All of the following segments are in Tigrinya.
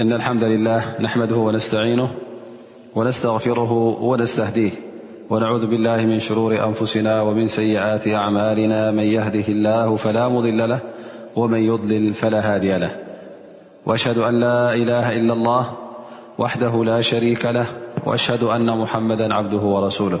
إن الحمد لله نحمده ونستعينه ونستغفره ونستهديه ونعوذ بالله من شرور أنفسنا ومن سيئات أعمالنا من يهده الله فلا مضل له ومن يضلل فلا هادي له وأشهد أن لا إله إلا الله وحده لا شريك له وأشهد أن محمدا عبده ورسوله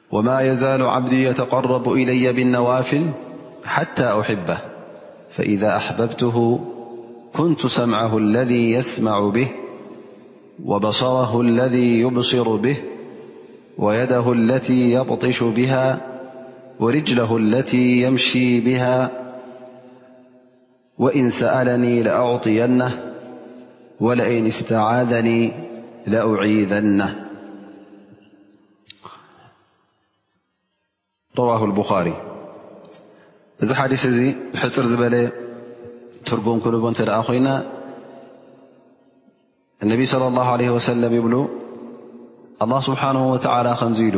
وما يزال عبدي يتقرب إلي بالنوافن حتى أحبه فإذا أحببته كنت سمعه الذي يسمع به وبصره الذي يبصر به ويده التي يبطش بها ورجله التي يمشي بها وإن سألني لأعطينه ولئن استعاذني لأعيذنه رواه البخاري ذ حدث ي حر بل ترم كه نت ينا النبي صلى الله عليه وسلم الله ስبሓنه و ከዙ ኢሉ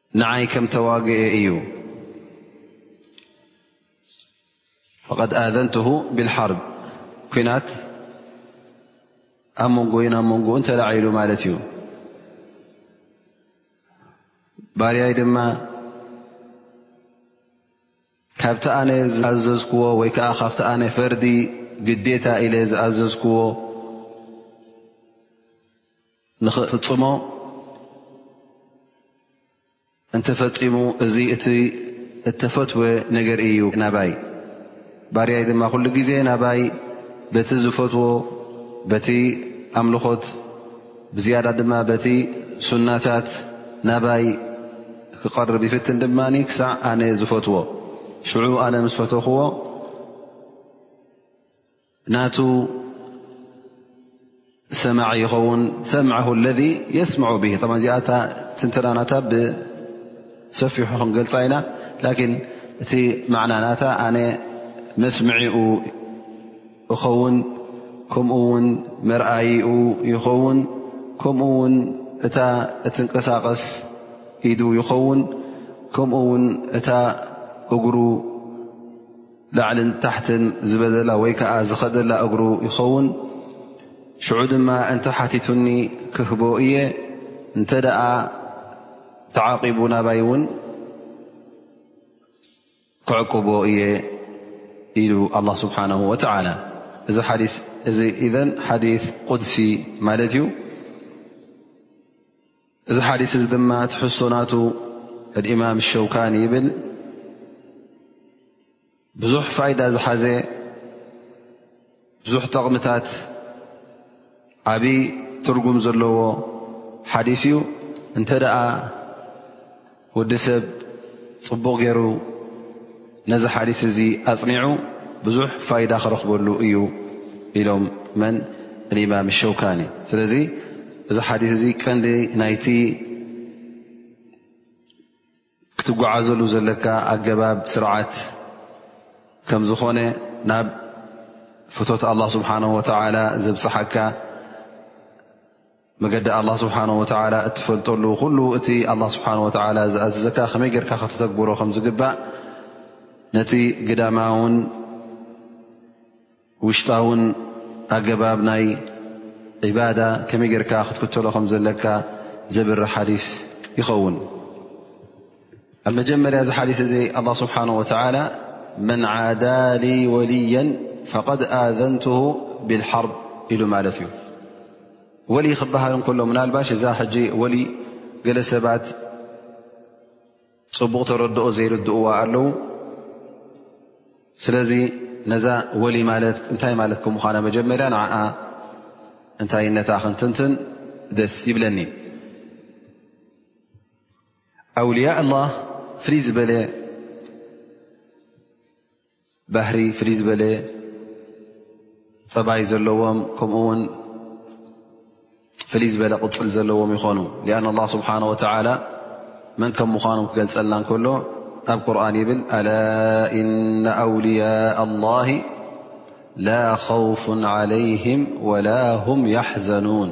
ንዓይ ከም ተዋግኤ እዩ ፈቐድ ኣዘንትሁ ብልሓርብ ኩናት ኣብ መንጎይን ኣብ መንጎኡ እንተላዓኢሉ ማለት እዩ ባርያይ ድማ ካብቲ ኣነ ዝኣዘዝክዎ ወይ ከዓ ካብቲ ኣነ ፈርዲ ግዴታ ኢለ ዝኣዘዝክዎ ንኽፍጽሞ እንተፈጺሙ እዚ እቲ እተፈትወ ነገር እዩ ናባይ ባርያይ ድማ ኩሉ ግዜ ናባይ በቲ ዝፈትዎ በቲ ኣምልኾት ብዝያዳ ድማ በቲ ሱናታት ናባይ ክቐርብ ይፍትን ድማ ክሳዕ ኣነ ዝፈትዎ ሽዑ ኣነ ምስ ፈተኽዎ ናቱ ሰማዒ ይኸውን ሰምዐሁ ለذ የስምዑ ብሂ ጣ እዚኣ እታ ትንተና ናታ ብሰፊሑ ክንገልፃ ኢና ላኪን እቲ ማዕና ናታ ኣነ መስምዒኡ እኸውን ከምኡ ውን መርኣይኡ ይኸውን ከምኡ ውን እታ እትንቀሳቐስ ኢዱ ይኸውን ከምኡ ውን እታ እግሩ ላዕልን ታሕትን ዝበለላ ወይ ከዓ ዝኸደላ እግሩ ይኸውን ሽዑ ድማ እንተ ሓቲቱኒ ክህቦ እየ እንተ ደኣ ተዓቂቡ ናባይ እውን ክዕቅቦ እየ ኢሉ ኣላ ስብሓን ወተላ እዚ ሓዲስ እዚ ኢዘን ሓዲ ቁድሲ ማለት እዩ እዚ ሓዲስ እዚ ድማ ትሕዝቶ ናቱ እማም ሸውካኒ ይብል ብዙሕ ፋይዳ ዝሓዘ ብዙሕ ጠቕምታት ዓብይ ትርጉም ዘለዎ ሓዲስ እዩ እንተ ወዲ ሰብ ጽቡቕ ገይሩ ነዚ ሓዲስ እዚ ኣጽኒዑ ብዙሕ ፋይዳ ክረኽበሉ እዩ ኢሎም መን እማም ሸውካኒ ስለዚ እዚ ሓዲስ እዚ ቀንዲ ናይቲ ክትጓዓዘሉ ዘለካ ኣገባብ ስርዓት ከም ዝኾነ ናብ ፍቶት ኣላ ስብሓን ወተዓላ ዘብፅሓካ መገዲ ኣላ ስብሓን ወተዓላ እትፈልጠሉ ኩሉ እቲ ኣላ ስብሓን ወተዓላ ዝኣዘዘካ ከመይ ጌርካ ከተተግብሮ ከም ዝግባእ ነቲ ግዳማውን ውሽጣውን ኣገባብ ናይ ዒባዳ ከመይ ጌርካ ክትክተሎ ከም ዘለካ ዘብሪ ሓዲስ ይኸውን ኣብ መጀመርያ እዚ ሓዲስ እዚ ኣላ ስብሓን ወተላ መን ዓዳ ሊ ወልየን ፈቐድ ኣዘንት ብልሓርብ ኢሉ ማለት እዩ ወሊ ክበሃል እንከሎ ምናልባሽ እዛ ሕጂ ወሊ ገለ ሰባት ፅቡቕ ተረድኦ ዘይርድእዋ ኣለዉ ስለዚ ነዛ ወሊ ማለት እንታይ ማለት ከም ምዃና መጀመርያ ንዓኣ እንታይነታ ክንትንትን ደስ ይብለኒ ኣውልያ ኣላህ ፍልይ ዝበለ ባህሪ ፍልይ ዝበለ ፀባይ ዘለዎም ከምኡ ውን ፍልይ ዝበለ ቅፅል ዘለዎም ይኾኑ ሊኣና ላ ስብሓን ወተላ መን ከም ምዃኖም ክገልፀልና ከሎ ኣብ ቁርን ይብል ኣላ እነ ኣውልያ ኣላሂ ላ ኸውፍ ዓለይህም ወላ ሁም ያሕዘኑን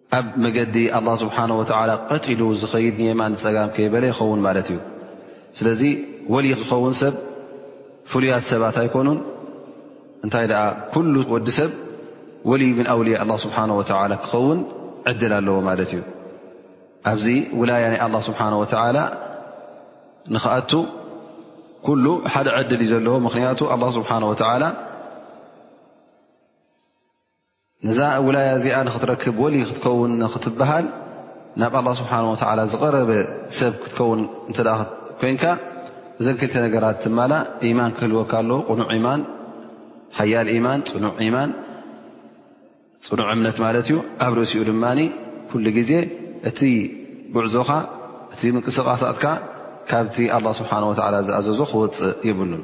ኣብ መገዲ ኣላ ስብሓን ወተዓላ ቐጥ ኢሉ ዝኸይድ ንየማን ፀጋም ከይበለ ይኸውን ማለት እዩ ስለዚ ወልይ ዝኸውን ሰብ ፍሉያት ሰባት ኣይኮኑን እንታይ ደኣ ኩሉ ወዲ ሰብ ወልይ ምን ኣውልያ ኣላ ስብሓን ወተላ ክኸውን ዕድል ኣለዎ ማለት እዩ ኣብዚ ውላያ ናይ ኣላ ስብሓን ወተዓላ ንክኣቱ ኩሉ ሓደ ዕድል እዩ ዘለዎ ምኽንያቱ ኣላ ስብሓን ወተዓላ ነዛ ውላያ እዚኣ ንክትረክብ ወልይ ክትከውን ንክትበሃል ናብ ኣላ ስብሓን ወተዓላ ዝቐረበ ሰብ ክትከውን እንተ ኮይንካ እዘን ክልተ ነገራት ትማላእ ኢማን ክህልወካ ኣሎ ቕኑዕ ኢማን ሓያል ኢማን ፅኑዕ ኢማን ፅኑዕ እምነት ማለት እዩ ኣብ ርእሲኡ ድማ ኩሉ ግዜ እቲ ጉዕዞኻ እቲ ምንቅስቓሳትካ ካብቲ ኣላ ስብሓን ወተዓላ ዝኣዘዞ ክወፅእ ይብሉን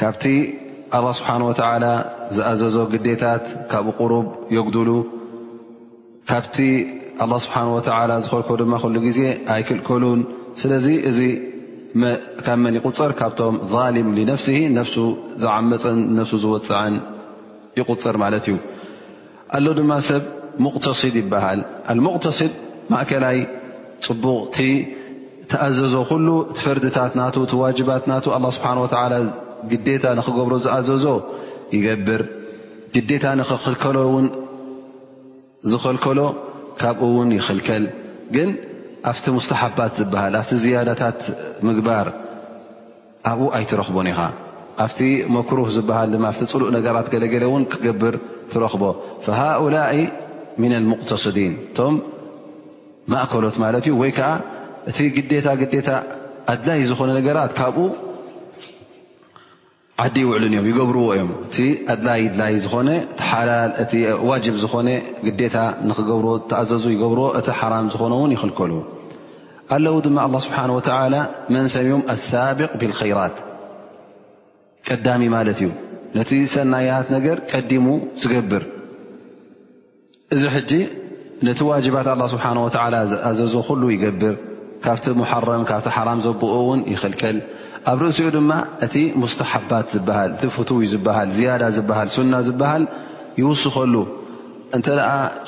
ካብቲ ኣላ ስብሓን ወተዓላ ዝኣዘዞ ግዴታት ካብኡ ቅሩብ የጉድሉ ካብቲ ኣላ ስብሓን ወተዓላ ዝኸልኮ ድማ ኩሉ ግዜ ኣይክልከሉን ስለዚ እዚ ካብ መን ይቁፅር ካብቶም ዛሊም ንነፍሲ ነፍሱ ዝዓመፅን ነፍሱ ዝወፅዐን ይቁፅር ማለት እዩ ኣሎ ድማ ሰብ ሙቅተሲድ ይበሃል ኣልሙቅተሲድ ማእከላይ ፅቡቕ እቲ ተኣዘዞ ኩሉ እቲ ፈርድታት ናቱ እቲ ዋጅባት ናቱ ኣላ ስብሓን ወተላ ግዴታ ንክገብሮ ዝኣዘዞ ይገብር ግዴታ ንክክልከሎ ውን ዝኸልከሎ ካብኡ ውን ይኽልከል ግን ኣብቲ ሙስተሓባት ዝበሃል ኣብቲ ዝያዳታት ምግባር ኣብኡ ኣይትረኽቦን ኢኻ። ኣብቲ መክሩህ ዝበሃል ድማ ኣብቲ ፅሉእ ነገራት ገለገለ እውን ክገብር ትረኽቦ። ፈሃኡላኢ ምና ኣልሙቅተስዲን እቶም ማእከሎት ማለት እዩ። ወይ ከዓ እቲ ግዴታ ግዴታ ኣድላይ ዝኾነ ነገራት ካብኡ ዓዲ ይውዕሉን እዮም ይገብርዎ እዮም። እቲ ኣድላይ ድላይ ዝኾነ ሓላል እቲ ዋጅብ ዝኾነ ግዴታ ንክገብርዎ ተኣዘዙ ይገብርዎ እቲ ሓራም ዝኾነ እውን ይኽልከሉ። ኣለዉ ድማ ኣላ ስብሓን ወተላ መን ሰምዮም ኣሳቢቅ ብልከይራት ቀዳሚ ማለት እዩ ነቲ ሰናያት ነገር ቀዲሙ ዝገብር እዚ ሕጂ ነቲ ዋጅባት ኣላ ስብሓን ወተላ ዝኣዘዞ ኩሉ ይገብር ካብቲ ሙሓረም ካብቲ ሓራም ዘብኦ እውን ይኽልከል ኣብ ርእሲኡ ድማ እቲ ሙስተሓባት ዝበሃል እቲ ፍትው ዝበሃል ዝያዳ ዝበሃል ሱና ዝበሃል ይውስኸሉ እንተ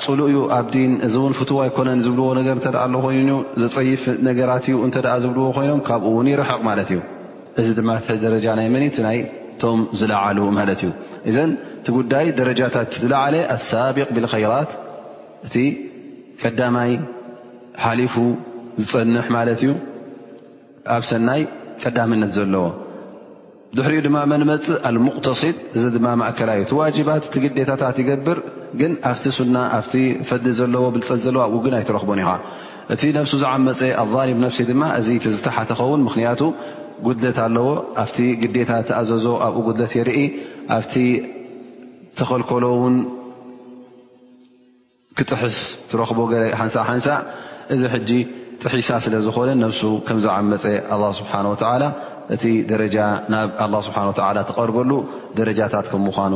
ፅሉእ ዩ ኣብ ዲን እዚ እውን ፍትው ኣይኮነን ዝብልዎ ነገር እተ ኣሎ ኮይኑ ዘፀይፍ ነገራት እዩ እተ ዝብልዎ ኮይኖም ካብኡ እውን ይርሕቕ ማለት እዩ እዚ ድማ ተ ደረጃ ናይ መን ቲ ናይቶም ዝለዓሉ ማለት እዩ እዘን እቲ ጉዳይ ደረጃታት ዝለዓለ ኣሳቢቅ ብልከይራት እቲ ቀዳማይ ሓሊፉ ዝፀንሕ ማለት እዩ ኣብ ሰናይ ቀዳምነት ዘለዎ ድሕሪኡ ድማ መን መፅእ ኣልሙቅተሲድ እዚ ድማ ማእከላይ እቲ ዋጅባት እቲ ግዴታታት ይገብር ግን ኣብቲ ሱና ኣብቲ ፈድሊ ዘለዎ ብልፀት ዘለዎ ኣብኡ ግን ኣይትረኽቦን ኢኻ እቲ ነብሱ ዝዓመፀ ኣዛሊም ነፍሲ ድማ እዚ እቲ ዝተሓተ ኸውን ምክንያቱ ጉድለት ኣለዎ ኣብቲ ግዴታ ተኣዘዞ ኣብኡ ጉድለት የርኢ ኣብቲ ተኸልከሎ ውን ክጥሕስ ትረኽቦ ገለ ሓንሳእ ሓንሳእ እዚ ሕጂ ጥሒሳ ስለ ዝኾነ ነብሱ ከም ዝዓመፀ ኣላ ስብሓን ወተዓላ እቲ ደረጃ ናብ ኣላ ስብሓን ወተዓላ ትቐርበሉ ደረጃታት ከም ምዃኑ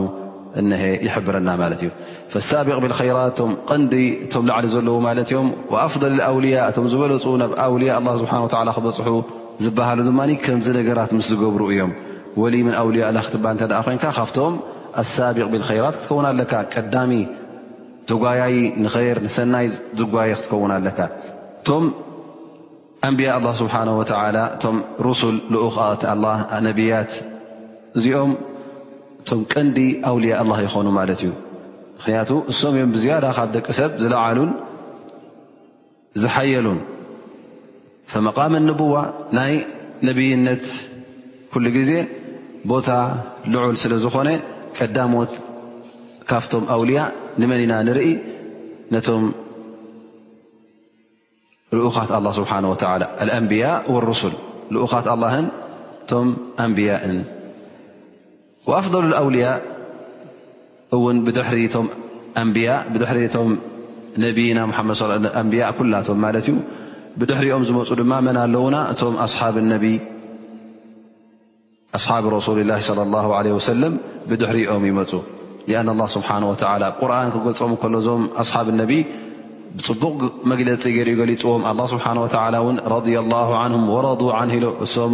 እነሀ ይሕብረና ማለት እዩ ፈሳቢቅ ብልከይራት እቶም ቀንዲ እቶም ላዕሊ ዘለዉ ማለት እዮም ኣፍል ኣውልያ እቶም ዝበለፁ ናብ ኣውልያ ኣላ ስብሓን ወላ ክበፅሑ ዝበሃሉ ድማ ከምዚ ነገራት ምስ ዝገብሩ እዮም ወልይ ምን ኣውልያ ላ ክትባል እተ ኮይንካ ካብቶም ኣሳቢቅ ብልከይራት ክትከውን ኣለካ ቀዳሚ ተጓያዪ ንኸይር ንሰናይ ዝጓየ ክትከውን ኣለካ እቶም ኣንብያ ኣላ ስብሓን ወተላ እቶም ሩሱል ልኡካት ኣላ ነብያት እዚኦም እቶም ቀንዲ ኣውልያ ኣላ ይኾኑ ማለት እዩ ምክንያቱ እሶም እዮም ብዝያዳ ካብ ደቂ ሰብ ዝለዓሉን ዝሓየሉን ፈመቃመ ንቡዋ ናይ ነብይነት ኩሉ ግዜ ቦታ ልዑል ስለ ዝኾነ ቀዳሞት ካፍቶም ኣውልያ ንመን ኢና ንርኢ ነቶም ልኡኻት ኣላ ስብሓን ወተላ ኣልኣንብያ ወሩሱል ልኡኻት ኣላህን እቶም ኣንብያእን ወኣፍضሉ ኣውልያእ እውን ብድሕሪ ቶም ኣንብያ ብድሕሪ ቶም ነብይና ሓመድ ኣንብያ ኩላቶም ማለት እዩ ብድሕሪኦም ዝመፁ ድማ መን ኣለዉና እቶም ኣሓብ ነቢ ኣስሓብ ረሱሊ ላ ለ ላ ለ ወሰለም ብድሕሪኦም ይመፁ ኣን ላ ስብሓን ወላ ቁርን ክገልፆም እከሎ ዞም ኣሓብ ነቢ ብፅቡቕ መግለፂ ገይርኡ ገሊፅዎም ኣላ ስብሓን ወላ ውን ረ ላ ን ወረዱ ን ኢሎ እም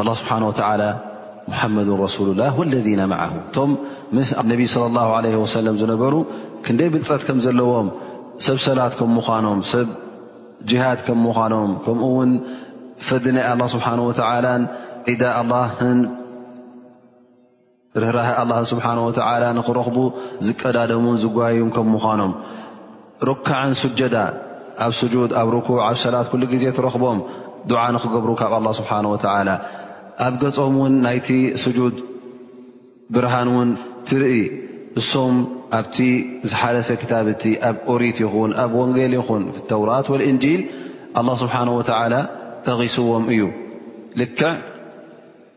ኣላ ስብሓን ወተዓላ ሙሓመዱን ረሱሉ ላህ ወለዚነ መዓሁ እቶም ምስ ነቢዪ ስለ ላሁ ዓለ ወሰለም ዝነበሩ ክንደይ ብልፀት ከም ዘለዎም ሰብ ሰላት ከም ምዃኖም ሰብ ጅሃድ ከም ምዃኖም ከምኡ ውን ፈዲ ናይ ኣላ ስብሓን ወተዓላን ዒዳ ኣላህን ርህራሀ ኣላ ስብሓን ወተዓላ ንኽረኽቡ ዝቀዳደሙን ዝጓዩን ከም ምዃኖም ሩካዕን ስጀዳ ኣብ ስጁድ ኣብ ርኩዕ ኣብ ሰላት ኩሉ ግዜ ትረኽቦም ዱዓ ንኽገብሩ ካብ ኣላ ስብሓን ወተዓላ ኣብ ገጾም እውን ናይቲ ስጁድ ብርሃን እውን ትርኢ እሶም ኣብቲ ዝሓለፈ ክታብ እቲ ኣብ ኦሪት ይኹን ኣብ ወንጌል ይኹን ተውራት ወልእንጂል ኣላ ስብሓን ወተዓላ ጠቒስዎም እዩ ልክዕ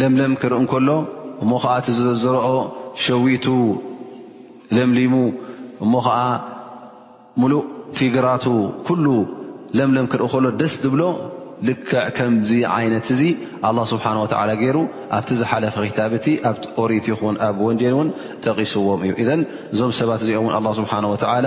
ለምለም ክርኢ እንከሎ እሞ ኸኣ እቲ ዝዘርኦ ሸዊቱ ለምሊሙ እሞ ኸኣ ሙሉእ ቲግራቱ ኩሉ ለምለም ክርኢ ከሎ ደስ ዝብሎ ልክዕ ከምዚ ዓይነት እዚ ኣላ ስብሓን ወተላ ገይሩ ኣብቲ ዝሓለፈ ክታብ እቲ ኣብ ኦሪት ይኹን ኣብ ወንጌል እውን ጠቒስዎም እዩ እዘን እዞም ሰባት እዚኦም ውን ኣላ ስብሓን ወተዓላ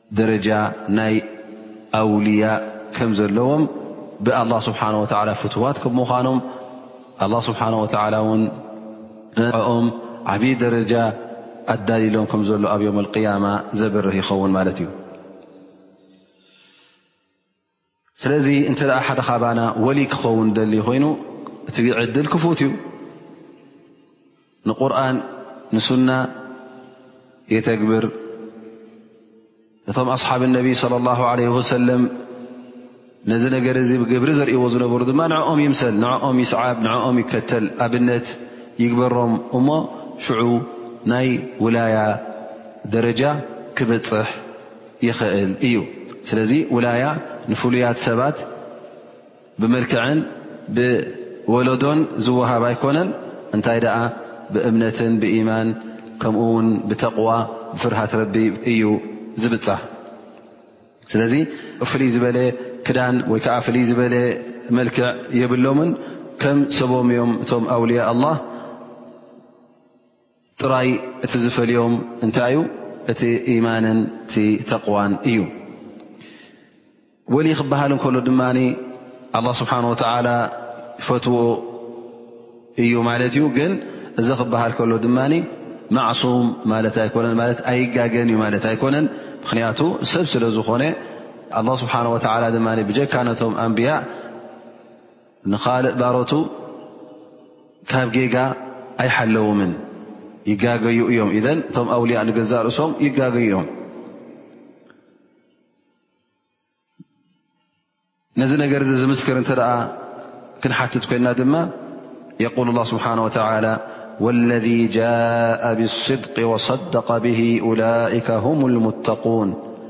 ደረጃ ናይ ኣውልያእ ከም ዘለዎም ብኣላ ስብሓን ወተዓላ ፍትዋት ከም ምዃኖም ኣላ ስብሓን ወተዓላ እውን ንኦም ዓብዪ ደረጃ ኣዳልሎም ከም ዘሎ ኣብ ዮም ኣልቅያማ ዘብርህ ይኸውን ማለት እዩ ስለዚ እንተ ሓደ ካባና ወልይ ክኸውን ደሊ ኮይኑ እቲ ዕድል ክፉት እዩ ንቁርን ንሱና የተግብር እቶም ኣስሓብ ነቢ صለ ላه ለ ወሰለም ነዚ ነገር እዚ ብግብሪ ዘርእዎ ዝነበሩ ድማ ንኦም ይምሰል ንኦም ይስዓብ ንኦም ይከተል ኣብነት ይግበሮም እሞ ሽዑ ናይ ውላያ ደረጃ ክበፅሕ ይኽእል እዩ። ስለዚ ውላያ ንፍሉያት ሰባት ብመልክዕን ብወለዶን ዝወሃብ ኣይኮነን፣ እንታይ ደኣ ብእምነትን ብኢማን ከምኡ ውን ብተቕዋ ብፍርሃት ረቢ እዩ ዝብፃሕ። ስለዚ ፍልይ ዝበለ ክዳን ወይ ከዓ ፍልይ ዝበለ መልክዕ የብሎምን ከም ሰቦም እዮም እቶም ኣውልያ ኣላ። ጥራይ እቲ ዝፈልዮም እንታይ እዩ እቲ ኢማንን እቲ ተቕዋን እዩ ወሊ ክበሃል እንከሎ ድማ ኣላ ስብሓን ወተዓላ ፈትዎ እዩ ማለት እዩ ግን እዚ ክበሃል ከሎ ድማ ማዕሱም ማለት ኣይኮነን ማለት ኣይጋገን እዩ ማለት ኣይኮነን ምክንያቱ ሰብ ስለ ዝኾነ ኣላ ስብሓን ወተዓላ ድማ ብጀካ ነቶም ኣንብያ ንኻልእ ባሮቱ ካብ ጌጋ ኣይሓለውምን ይጋገዩ እዮም እዘን እቶም ኣውልያ ንገዛእ ርእሶም ይጋገዩ እዮም ነዚ ነገር እዚ ዝምስክር እንተ ደኣ ክንሓትት ኮይንና ድማ የቁል ላ ስብሓን ወተላ ወለذ ጃء ብስድቅ ወሰደቀ ብሂ ላይከ ሁም ልሙተቁን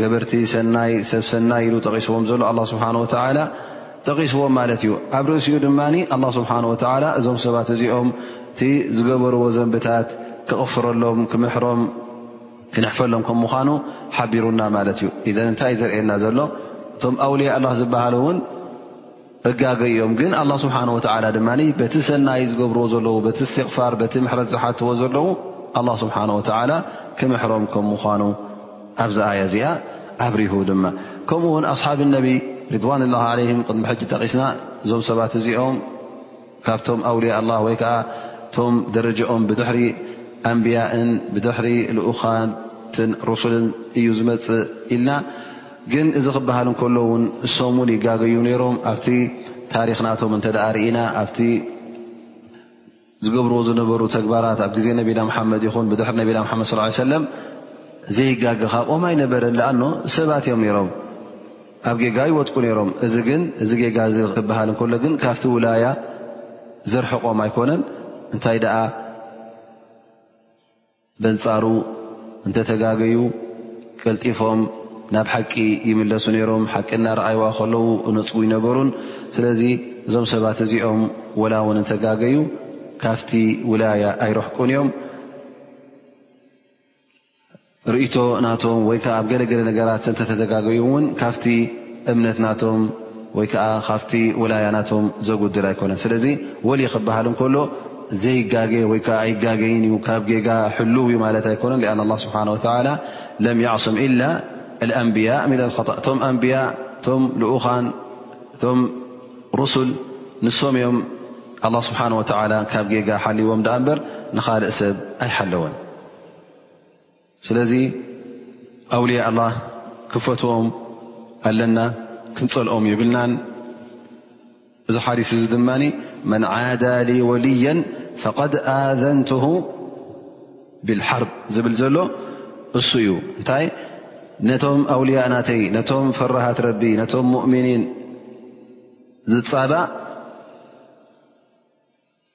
ገበርቲ ሰናይ ሰብ ሰናይ ኢሉ ጠቒስዎም ዘሎ ኣላ ስብሓን ወተዓላ ጠቒስዎም ማለት እዩ ኣብ ርእሲኡ ድማ ኣላ ስብሓን ወተዓላ እዞም ሰባት እዚኦም እቲ ዝገበርዎ ዘንብታት ክቕፍረሎም ክምሕሮም ክነሕፈሎም ከም ምዃኑ ሓቢሩና ማለት እዩ እዘን እንታይ እዩ ዘርእየና ዘሎ እቶም ኣውልያ ኣላ ዝበሃሉ እውን እጋገ እዮም ግን ኣላ ስብሓን ወተዓላ ድማ በቲ ሰናይ ዝገብርዎ ዘለዉ በቲ እስትቕፋር በቲ ምሕረት ዝሓትዎ ዘለዉ ኣላ ስብሓን ወተዓላ ክምሕሮም ከም ምዃኑ ኣብዚ ኣያ እዚኣ ኣብሪሁ ድማ ከምኡ ውን ኣስሓብ ነቢ ርድዋን ላ ዓለይህም ቅድሚ ሕጂ ጠቒስና እዞም ሰባት እዚኦም ካብቶም ኣውልያ ኣላ ወይ ከዓ እቶም ደረጃኦም ብድሕሪ ኣንብያእን ብድሕሪ ልኡኻትን ሩሱልን እዩ ዝመፅእ ኢልና ግን እዚ ክበሃል እንከሎ ውን እሶም እውን ይጋገዩ ነይሮም ኣብቲ ታሪክ ናቶም እንተ ርኢና ኣብቲ ዝገብርዎ ዝነበሩ ተግባራት ኣብ ግዜ ነቢና ሓመድ ይኹን ብድሕሪ ነቢና ሓመድ ስ ሰለም ዘይጋገ ካብኦም ኣይነበረን ኣ ሰባት እዮም ነይሮም ኣብ ጌጋ ይወጥቁ ነይሮም። እዚ ግን እዚ ጌጋ እዚ ክበሃል እንከሎ ግን ካብቲ ውላያ ዘርሕቖም ኣይኮነን። እንታይ ደኣ በንጻሩ እንተተጋገዩ ቀልጢፎም ናብ ሓቂ ይምለሱ ነይሮም። ሓቂ እናረኣይዋ ከለዉ እነፅጉ ይነበሩን። ስለዚ እዞም ሰባት እዚኦም ወላ እውን እንተጋገዩ ካብቲ ውላያ ኣይረሕቁን እዮም። ርእቶ ናቶም ወይ ከዓ ኣብ ገለገለ ነገራት እንተተደጋገዩ እውን ካብቲ እምነት ናቶም ወይ ከዓ ካብቲ ውላያ ናቶም ዘጉድል ኣይኮነን ስለዚ ወል ክበሃል እንከሎ ዘይጋገ ወይ ከዓ ኣይጋገይን እዩ ካብ ጌጋ ሕልው እዩ ማለት ኣይኮነን ኣ ላ ስብሓን ወተላ ለም ያዕሱም ኢላ ኣንብያ ሚን ኣልከጣእ እቶም ኣንብያ እቶም ልኡኻን እቶም ሩሱል ንሶም እዮም ኣላ ስብሓን ወተላ ካብ ጌጋ ሓልዎም ድኣ እምበር ንኻልእ ሰብ ኣይሓለወን ስለዚ ኣውልያ ኣላ ክፈትዎም ኣለና ክንፀልኦም የብልናን እዚ ሓዲስ እዚ ድማ መን ዓዳ ሊ ወልየን ፈቐድ ኣዘንትሁ ብልሓርብ ዝብል ዘሎ እሱ እዩ እንታይ ነቶም ኣውልያ ናተይ ነቶም ፈራሃት ረቢ ነቶም ሙእምኒን ዝፃባእ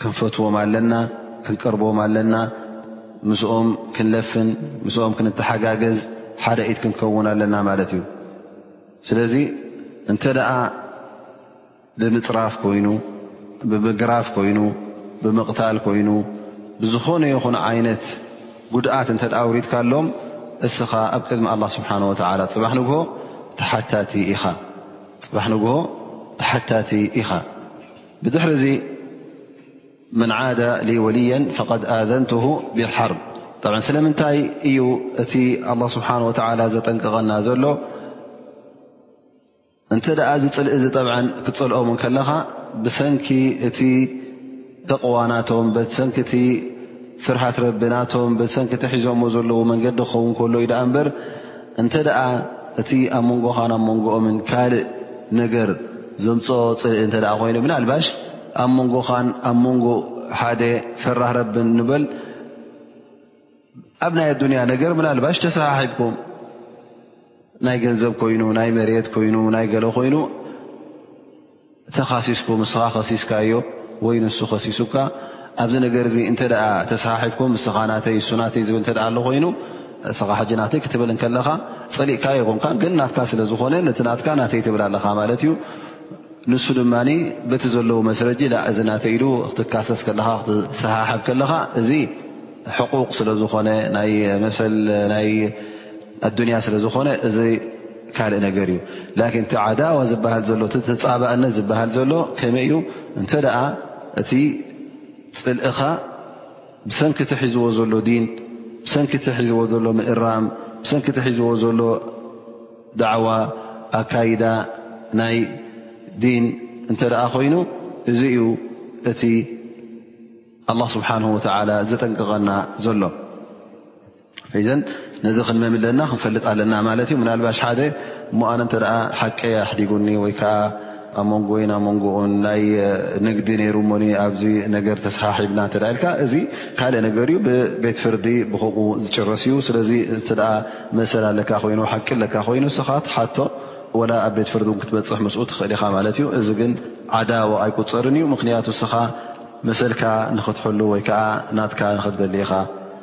ክንፈትዎም ኣለና ክንቀርቦም ኣለና ምስኦም ክንለፍን ምስኦም ክንተሓጋገዝ ሓደ ኢድ ክንከውን ኣለና ማለት እዩ ስለዚ እንተ ደኣ ብምፅራፍ ኮይኑ ብምግራፍ ኮይኑ ብምቕታል ኮይኑ ብዝኾነ ይኹን ዓይነት ጉድኣት እንተ ኣውሪድካ ኣሎም እስኻ ኣብ ቅድሚ ኣላ ስብሓን ወተላ ፅባሕ ንግሆ ተሓታቲ ኢኻ ፅባሕ ንግሆ ተሓታቲ ኢኻ ብድሕሪ እዚ መን ዓደ ወልየን ፈቐድ ኣዘንት ብሓርብ ብ ስለምንታይ እዩ እቲ ኣላ ስብሓን ወተላ ዘጠንቀቐና ዘሎ እንተ ደኣ ዝፅልኢ እዚ ጠብዐን ክትፀልኦም ከለኻ ብሰንኪ እቲ ተቕዋ ናቶም ብሰንኪ እቲ ፍርሃት ረቢ ናቶም ብሰንኪ እቲ ሒዞሞ ዘለዉ መንገዲ ክኸውን ከሎ ዩ ደኣ እምበር እንተ ደኣ እቲ ኣብ መንጎኻን ኣብ መንጎኦምን ካልእ ነገር ዘምጽኦ ጽልኢ እንተ ደኣ ኮይኑ ምናልባሽ ኣብ መንጎኻን ኣብ መንጎ ሓደ ፈራህ ረብን ንበል ኣብ ናይ ኣዱንያ ነገር ምናልባሽ ተሰሓሒብኩም ናይ ገንዘብ ኮይኑ ናይ መሬት ኮይኑ ናይ ገለ ኮይኑ ተኻሲስኩም እስኻ ከሲስካዮ ወይ ንሱ ከሲሱካ ኣብዚ ነገር እዚ እንተ ተሰሓሒብኩም ንስኻ ናተይ እሱ ናተይ ዝብል እተ ኣሎ ኮይኑ እስኻ ሕጂ ናተይ ክትብል ከለኻ ፀሊእካ ይኹንካ ግን ናትካ ስለ ዝኾነ ነቲ ናትካ ናተይ ትብል ኣለኻ ማለት እዩ ንሱ ድማ በቲ ዘለዉ መስረጂ እዚ ናተ ኢሉ ክትካሰስ ከለኻ ክትሰሓሕብ ከለኻ እዚ ሕቁቕ ስለዝኾነ ናይ መሰል ናይ ኣዱንያ ስለዝኾነ እዚ ካልእ ነገር እዩ ላኪን እቲ ዓዳዋ ዝበሃል ዘሎ እቲ ተፃባእነት ዝበሃል ዘሎ ከመይ እዩ እንተ ደኣ እቲ ፅልእኻ ብሰንኪ እቲ ሒዝዎ ዘሎ ዲን ብሰንኪ እቲ ሒዝዎ ዘሎ ምእራም ብሰንኪ እቲ ሒዝዎ ዘሎ ዳዕዋ ኣካይዳ ናይ ዲን እንተ ደኣ ኮይኑ እዚ እዩ እቲ ኣላ ስብሓን ወተዓላ ዘጠንቅቐና ዘሎ ኢዘን ነዚ ክንመምለና ክንፈልጥ ኣለና ማለት እዩ ምናልባሽ ሓደ እሞ ኣነ እተ ሓቂ ኣሕዲጉኒ ወይ ከዓ ኣብ መንጎይን ብ መንጎኡን ናይ ንግዲ ነይሩ ሞኒ ኣብዚ ነገር ተሰሓሒብና እተ ኢልካ እዚ ካልእ ነገር እዩ ብቤት ፍርዲ ብክቁ ዝጭረስ እዩ ስለዚ እተ መሰል ኣለካ ኮይኑ ሓቂ ኣለካ ኮይኑ እስኻ ትሓቶ ወላ ኣብ ቤት ፍርዲ ን ክትበፅሕ ምስ ትኽእል ኢኻ ማለት እዩ እዚ ግን ዓዳዊ ኣይቁፀርን እዩ ምክንያቱ እስኻ መሰልካ ንክትሕሉ ወይከዓ ናትካ ንክትደሊ ኢኻ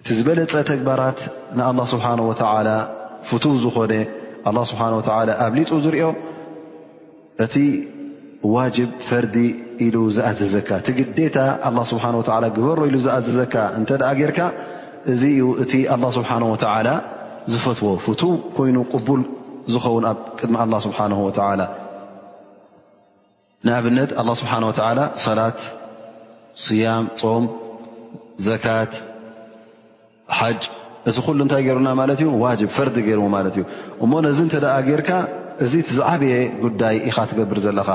እቲ ዝበለፀ ተግባራት ንኣላ ስብሓን ወተዓላ ፍቱው ዝኾነ ኣላ ስብሓን ወተዓላ ኣብሊጡ ዝርኦ እቲ ዋጅብ ፈርዲ ኢሉ ዝኣዘዘካ እቲ ግዴታ ኣላ ስብሓን ወተዓላ ግበሮ ኢሉ ዝኣዘዘካ እንተ ደኣ ጌርካ እዚ እዩ እቲ ኣላ ስብሓን ወተዓላ ዝፈትዎ ፍቱው ኮይኑ ቅቡል ዝኸውን ኣብ ቅድሚ ኣላ ስብሓን ወተዓላ ንኣብነት ኣላ ስብሓን ወተዓላ ሰላት ስያም ፆም ዘካት ሓጅ እዚ ኩሉ እንታይ ገይሩና ማለት እዩ ዋጅብ ፈርዲ ገይርዎ ማለት እዩ እሞ ነዚ እንተ ደኣ ጌይርካ እዚ እቲ ዝዓበየ ጉዳይ ኢኻ ትገብር ዘለኻ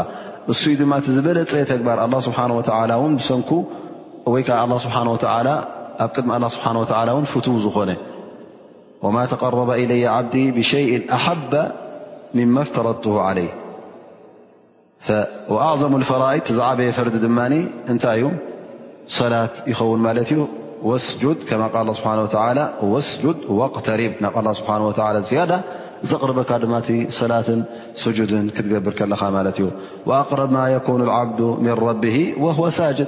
እሱይ ድማ እቲ ዝበለፀ ተግባር ኣላ ስብሓን ወተዓላ እውን ብሰንኩ ወይ ከዓ ኣላ ስብሓን ወተዓላ ኣብ ቅድሚ ኣላ ስብሓን ወተዓላ እውን ፍትው ዝኾነ ወማ ተቀረበ ኢለየ ዓብዲ ብሸይእን ኣሓባ ምመፍተረትሁ ዓለይ وأعظم الفرائد تعب فرد دمان نت صلاة يخون مالت واسجد كما ال الله بحانه وتعالى واسجد واقترب الله بحانه وتعالى ية قربكمت لاة سجد تقبركل مالت وأقرب ما يكون العبد من ربه وهو ساجد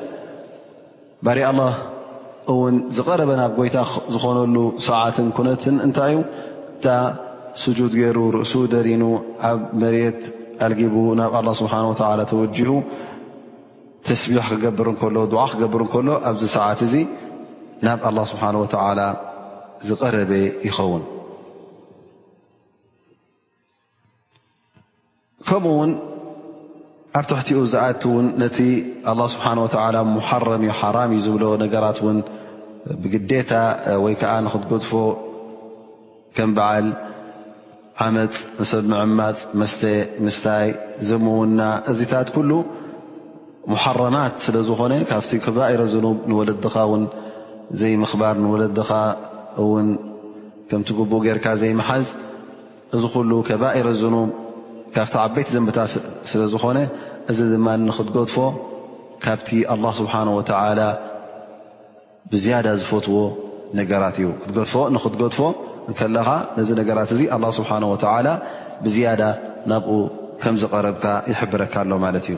ባርያ ኣላህ እውን ዝቐረበ ናብ ጎይታ ዝኾነሉ ሰዓትን ኩነትን እንታይ እዩ እታ ስጁድ ገይሩ ርእሱ ደሪኑ ኣብ መሬት ኣልጊቡ ናብ ኣላ ስብሓን ወተላ ተወጅሁ ተስቢሕ ክገብር እንከሎ ድዓ ክገብር እንከሎ ኣብዚ ሰዓት እዚ ናብ ኣላ ስብሓን ወተዓላ ዝቐረበ ይኸውን ከምኡ ውን ኣብ ትሕቲኡ ዝኣቲ ውን ነቲ ኣላ ስብሓን ወተላ ሙሓረም እዩ ሓራም እዩ ዝብሎ ነገራት ውን ብግዴታ ወይ ከዓ ንክትገድፎ ከም በዓል ዓመፅ ንሰብ ምዕማፅ መስተ ምስታይ ዘምውና እዚታት ኩሉ ሙሓረማት ስለ ዝኾነ ካብቲ ከባኢረ ዝኑብ ንወለድኻ ውን ዘይምኽባር ንወለድኻ እውን ከምቲ ግቡእ ጌርካ ዘይምሓዝ እዚ ኩሉ ከባኢር ዝኑብ ካብቲ ዓበይቲ ዘንብታት ስለ ዝኾነ እዚ ድማ ንክትገድፎ ካብቲ ኣላ ስብሓን ወተዓላ ብዝያዳ ዝፈትዎ ነገራት እዩ ክትገድፎ ንክትገድፎ እንከለኻ ነዚ ነገራት እዚ ኣላ ስብሓን ወተዓላ ብዝያዳ ናብኡ ከምዝቐረብካ ይሕብረካ ኣሎ ማለት እዩ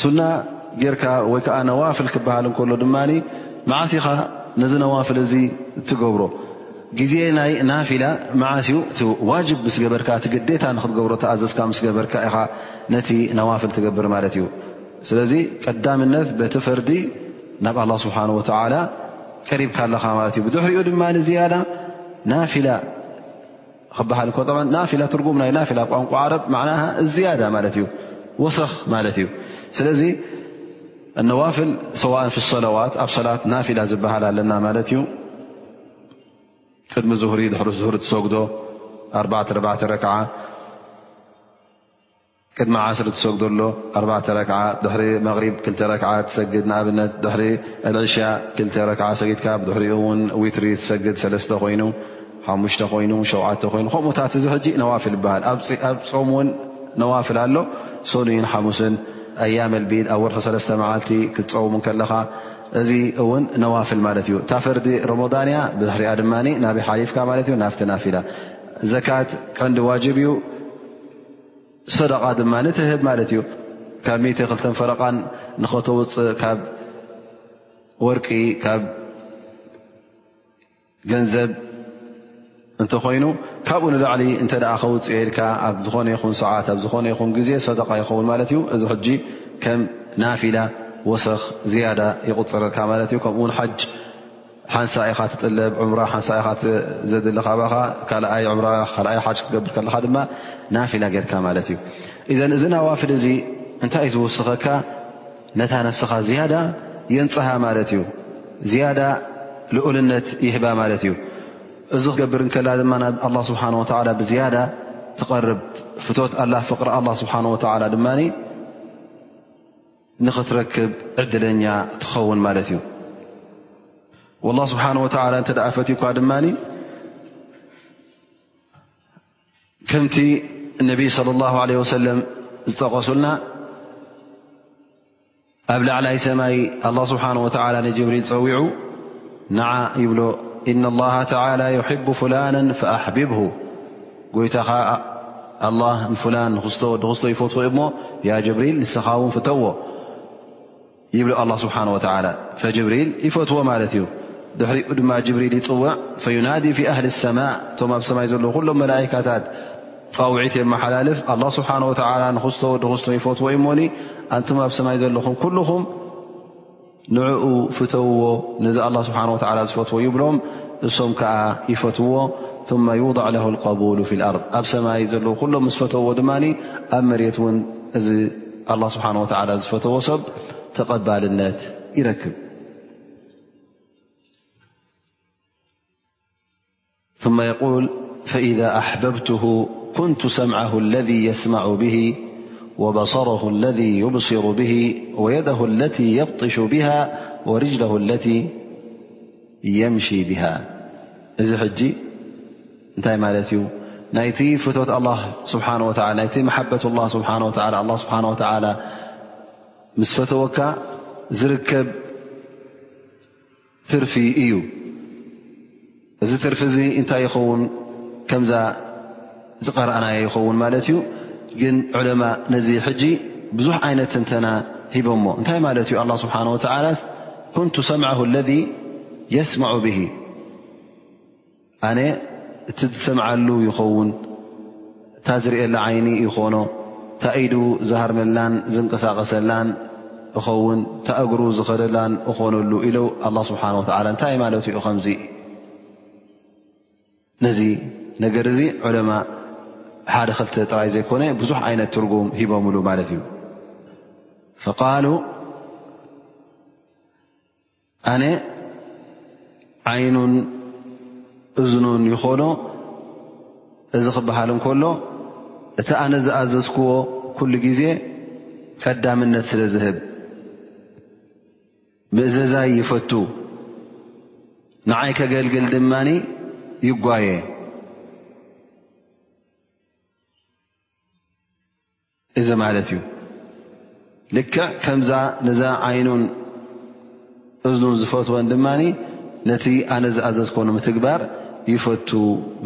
ሱና ጌርካ ወይ ከዓ ነዋፍል ክበሃል እንከሎ ድማ መዓስ ኢኻ ነዚ ነዋፍል እዚ እትገብሮ ግዜ ናይ ናፊላ መዓስ እዩ እቲ ዋጅብ ምስ ገበርካ እቲ ግዴታ ንክትገብሮ ተኣዘዝካ ምስ ገበርካ ኢኻ ነቲ ነዋፍል ትገብር ማለት እዩ ስለዚ ቀዳምነት በቲ ፈርዲ ናብ ኣላ ስብሓን ወተዓላ ቀሪብካ ኣለኻ ማለት እዩ ብድሕሪኡ ድማ ንዝያዳ ናፊላ ክበሃል እኮ ብ ናፊላ ትርጉም ናይ ናፊላ ቋንቋ ዓረብ ማዕናሃ እዝያዳ ማለት እዩ ወሰኽ ማለት እዩ ስለዚ እነዋፍል ሰዋእን ፍ ሰለዋት ኣብ ሰላት ናፊላ ዝበሃል ኣለና ማለት እዩ ቅድሚ ዝሁሪ ድሕሪ ዝሁሪ ትሰጉዶ ኣርባዕተ ኣርባዕተ ረክዓ ቅድሚ ዓስሪ ትሰግዶ ኣሎ ኣርባዕተ ረክዓ ድሕሪ መቕሪብ ክልተ ረክዓ ትሰግድ ንኣብነት ድሕሪ ኣልዕሻ ክልተ ረክዓ ሰጊድካ ብድሕሪኡ እውን ዊትሪ ትሰግድ ሰለስተ ኮይኑ ሓሙሽተ ኮይኑ ሸውዓተ ኮይኑ ከምኡታት እዚ ሕጂ ነዋፍል ይበሃል ኣብ ፆም እውን ነዋፍል ኣሎ ሰኑይን ሓሙስን ኣያም ኣልቢድ ኣብ ወርሒ ሰለስተ መዓልቲ ክትፀውም ከለኻ እዚ እውን ነዋፍል ማለት እዩ እታ ፈርዲ ሮሞዳን እያ ብድሕሪኣ ድማ ናበይ ሓሊፍካ ማለት እዩ ናፍቲ ናፊላ ዘካት ቀንዲ ዋጅብ እዩ ሰደቃ ድማ ትህብ ማለት እዩ ካብ ሚተ ክልተ ፈረቓን ንኸተውፅእ ካብ ወርቂ ካብ ገንዘብ እንተኾይኑ ካብኡ ንላዕሊ እንተ ከውፅእ የልካ ኣብ ዝኾነ ይኹን ሰዓት ኣብ ዝኾነ ይኹን ግዜ ሰደቃ ይኸውን ማለት እዩ እዚ ሕጂ ከም ናፊላ ወሰኽ ዝያዳ ይቁፅረልካ ማለት እዩ ከምኡውን ሓጅ ሓንሳእ ኢኻ ትጥለብ ዑምራ ሓንሳእ ኢኻ ዘድሊ ካባኻ ካልኣይ ዑምራ ካልኣይ ሓጅ ክትገብር ከለኻ ድማ ናፊላ ጌርካ ማለት እዩ እዘን እዚ ናዋፍል እዚ እንታይ እዩ ዝውስኸካ ነታ ነፍስኻ ዝያዳ የንፅሃ ማለት እዩ ዝያዳ ልኡልነት ይህባ ማለት እዩ እዚ ክትገብር ከላ ድማ ናብ ኣላ ስብሓን ወተላ ብዝያዳ ትቐርብ ፍቶት ኣላ ፍቅሪ ኣላ ስብሓን ወተላ ድማ ንኽትረክብ ዕድለኛ ትኸውን ማለት እዩ ላ ስብሓን ወላ እንተ ኣ ፈትዩኳ ድማ ከምቲ እነቢይ صለ ላሁ ለ ወሰለም ዝጠቀሱልና ኣብ ላዕላይ ሰማይ ኣላ ስብሓን ወላ ንጅብሪል ፀዊዑ ንዓ ይብሎ እና ላሃ ተላ ዩሕቡ ፍላና ፈኣሕቢብሁ ጎይታኻ ኣላህ ንፍላን ንኽስቶ ወዲ ክስቶ ይፈትዎ እዩሞ ያ ጅብሪል ንስኻ እውን ፍተዎ ይብሎ ኣላ ስብሓን ወተዓላ ፈጅብሪል ይፈትዎ ማለት እዩ ድሕሪኡ ድማ ጅብሪል ይፅውዕ ፈዩናዲ ፊ ኣህሊ ሰማእ እቶም ኣብ ሰማይ ዘለዉ ኩሎም መላእካታት ፃውዒት የመሓላልፍ ኣላ ስብሓን ወተዓላ ንኽስቶ ወዲ ክስቶ ይፈትዎ እዩሞኒ ኣንቱም ኣብ ሰማይ ዘለኹም ኩልኹም ንዕኡ ፍተውዎ ነዚ ኣላ ስብሓን ወላ ዝፈትዎ ይብሎም እሶም ከዓ ይፈትዎ ማ ይውضዕ ለ ቀቡሉ ፊ ኣርض ኣብ ሰማይ ዘለዉ ኩሎም ምስ ፈተውዎ ድማ ኣብ መሬት እውን እዚ ኣላ ስብሓን ወላ ዝፈተዎ ሰብ ተቐባልነት ይረክብ ثم يقول فإذا أحببته كنت سمعه الذي يسمع به وبصره الذي يبصر به ويده التي يبطش بها ورجله التي يمشي بها إذ حجي أنتي مالت ي نت فتة الله سبحانه وتعالى ت محبة الله سباهولىالله سبحانه وتعالى مسفتوكع زركب ትርፊ እዩ። እዚ ትርፊ እዚ እንታይ ይኸውን ከምዛ ዝቐረኣናዮ ይኸውን ማለት እዩ። ግን ዑለማ ነዚ ሕጂ ብዙሕ ዓይነት ትንተና ሂቦሞ እንታይ ማለት እዩ ኣላ ስብሓን ወተዓላ ኩንቱ ሰምዐሁ ለذ የስማዑ ብሂ ኣነ እቲ ዝሰምዓሉ ይኸውን፣ እታ ዝርእየላ ዓይኒ ይኾኖ፣ እታ ኢዱ ዝሃርመላን ዝንቀሳቐሰላን እኸውን፣ እታ እግሩ ዝኸደላን እኾነሉ ኢሉ ኣላ ስብሓን ወተዓላ። እንታይ ማለት እዩ ኸምዚ? ነዚ ነገር እዚ ዑለማ ሓደ ክልተ ጥራይ ዘይኮነ ብዙሕ ዓይነት ትርጉም ሂቦምሉ ማለት እዩ። ፈቃሉ ኣነ ዓይኑን እዝኑን ይኾኖ እዚ ክበሃል እንከሎ እቲ ኣነ ዝኣዘዝክዎ ኩሉ ግዜ ቀዳምነት ስለ ዝህብ ምእዘዛይ ይፈቱ ንዓይ ከገልግል ድማ ይጓየ እዚ ማለት እዩ ልክዕ ከምዛ ነዛ ዓይኑን እዝኑን ዝፈትወን ድማ ነቲ ኣነ ዝኣዘዝኮ ንምትግባር ይፈቱ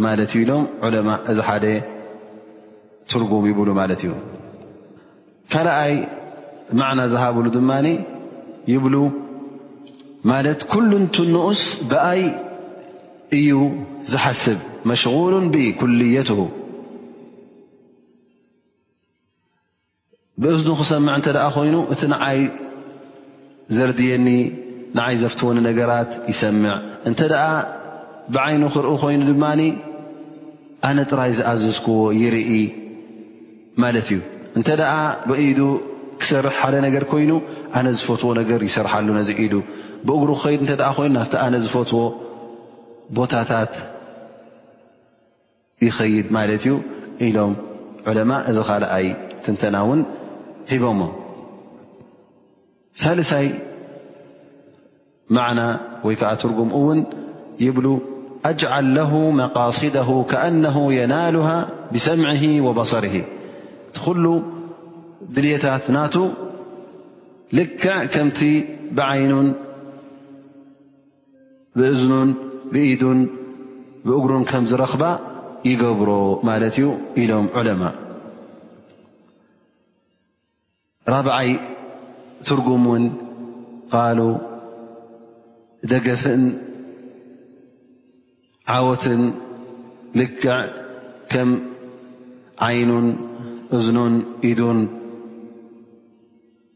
ማለት እዩ ኢሎም ዑለማ እዚ ሓደ ትርጉም ይብሉ ማለት እዩ ካልኣይ ማዕና ዝሃብሉ ድማ ይብሉ ማለት ኩሉንት ንኡስ ብኣይ እዩ ዝሓስብ መሽغሉ ብ ኩልየት ብእዝኑ ክሰምዕ እንተ ኮይኑ እቲ ንዓይ ዘርድየኒ ንዓይ ዘፍትወኒ ነገራት ይሰምዕ እንተ ብዓይኑ ክርኢ ኮይኑ ድማ ኣነ ጥራይ ዝኣዘዝክዎ ይርኢ ማለት እዩ እንተ ብኢዱ ክሰርሕ ሓደ ነገር ኮይኑ ኣነ ዝፈትዎ ነገር ይሰርሓሉ ነዚ ኢዱ ብእግሩ ክኸይድ እተ ኮይኑ ናብቲ ኣነ ዝፈትዎ ቦታታት يخيد لت ዩ إሎم علمء እዚ لأይ تنተናون هب ሳلሳይ معن ي ዓ ترጉምኡ وን يبل أجعل له مقاصده كأنه يناله بسمعه وبصره ل دليታت نت لك كمت بعين ብእዝኑን ብኢዱን ብእግሩን ከም ዝረኽባ ይገብሮ ማለት እዩ ኢሎም ዑለማ ራብዓይ ትርጉም እውን ቃሉ ደገፍን ዓወትን ልክዕ ከም ዓይኑን እዝኑን ኢዱን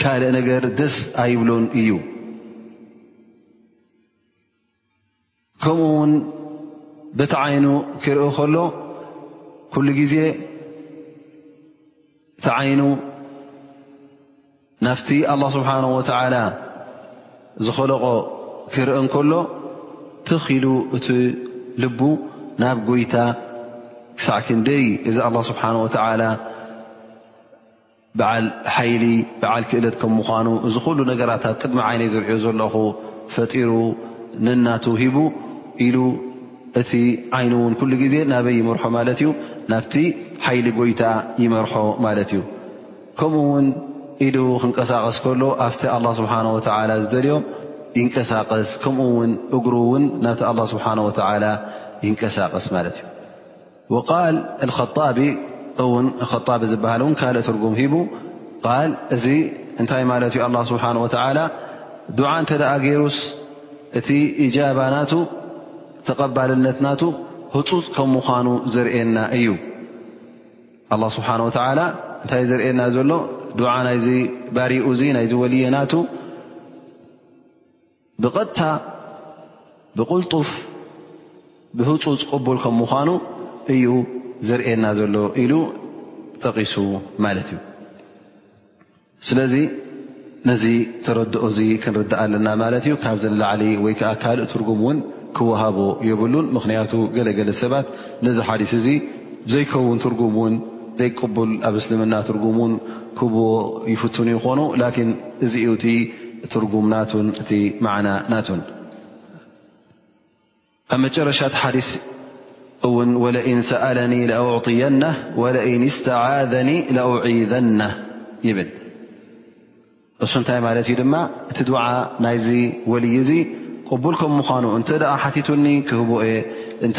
ካልእ ነገር ደስ ኣይብሎን እዩ። ከምኡ ውን በቲ ዓይኑ ክርኢ ከሎ ኩሉ ግዜ እቲ ዓይኑ ናፍቲ ኣላ ስብሓን ወተዓላ ዝኸለቆ ክርኢ እንከሎ ትኺሉ እቲ ልቡ ናብ ጎይታ ክሳዕ ክንደይ እዚ ኣላ ስብሓን ወተዓላ በዓል ሓይሊ በዓል ክእለት ከም ምዃኑ እዚ ኩሉ ነገራት ኣብ ቅድሚ ዓይነይ ዝርእዮ ዘለኹ ፈጢሩ ነናቱ ሂቡ ኢሉ እቲ ዓይኑ እውን ኩሉ ግዜ ናበይ ይመርሖ ማለት እዩ ናብቲ ሓይሊ ጎይታ ይመርሖ ማለት እዩ ከምኡ ውን ኢዱ ክንቀሳቐስ ከሎ ኣብቲ ኣላ ስብሓን ወተዓላ ዝደልዮ ይንቀሳቐስ ከምኡ ውን እግሩ እውን ናብቲ ኣላ ስብሓን ወተዓላ ይንቀሳቐስ ማለት እዩ ወቃል ኣልኸጣቢ እውን ኣልኸጣቢ ዝበሃል እውን ካልእ ትርጉም ሂቡ ቃል እዚ እንታይ ማለት እዩ ኣላ ስብሓን ወተዓላ ዱዓ እንተ ደኣ ገይሩስ እቲ እጃባ ናቱ ተቐባልነት ናቱ ህፁፅ ከም ምዃኑ ዘርእየና እዩ ኣላ ስብሓን ወተዓላ እንታይ ዘርእየና ዘሎ ዱዓ ናይዚ ባሪኡ እዚ ናይዚ ወልየ ናቱ ብቐጥታ ብቕልጡፍ ብህፁፅ ቅቡል ከም ምዃኑ እዩ ዘርእየና ዘሎ ኢሉ ጠቒሱ ማለት እዩ ስለዚ ነዚ ተረድኦ እዚ ክንርዳእ ኣለና ማለት እዩ ካብዚ ንላዕሊ ወይ ከዓ ካልእ ትርጉም እውን ክወሃቦ የብሉን ምክንያቱ ገለገለ ሰባት ነዚ ሓዲስ እዚ ዘይከውን ትርጉም እውን ዘይቅቡል ኣብ እስልምና ትርጉም እውን ክብዎ ይፍትኑ ይኾኑ ላኪን እዚዩ እቲ ትርጉም ናቱን እቲ ማዕና ናቱን ኣብ መጨረሻት ሓዲስ እውን ወለእን ሰኣለኒ ለኣውዕጥየና ወለእን እስተዓዘኒ ለኣውዒዘና ይብል እሱ እንታይ ማለት እዩ ድማ እቲ ድዓ ናይዚ ወልይ እዚ ቅቡል ከም ምዃኑ እንተ ሓቲቱኒ ክህቦ እየ እንተ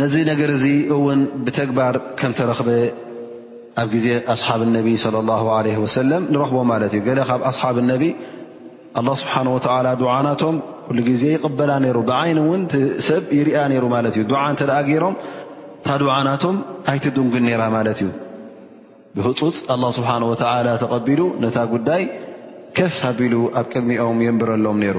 ነዚ ነገር እዚ እውን ብተግባር ከም ተረኽበ ኣብ ግዜ ኣስሓብ ነቢ ለ ላ ለ ወሰለም ንረኽቦ ማለት እዩ ገለ ካብ ኣስሓብ ነቢ ኣላ ስብሓን ወተላ ድዓናቶም ኩሉ ግዜ ይቕበላ ነይሩ ብዓይኒ እውን ሰብ ይርኣ ነይሩ ማለት እዩ ድዓ እንተ ደኣ ገይሮም እታ ድዓናቶም ኣይትድንጉን ነይራ ማለት እዩ ብህፁፅ ኣላ ስብሓን ወተላ ተቐቢሉ ነታ ጉዳይ ከፍ ሃቢሉ ኣብ ቅድሚኦም የንብረሎም ነይሩ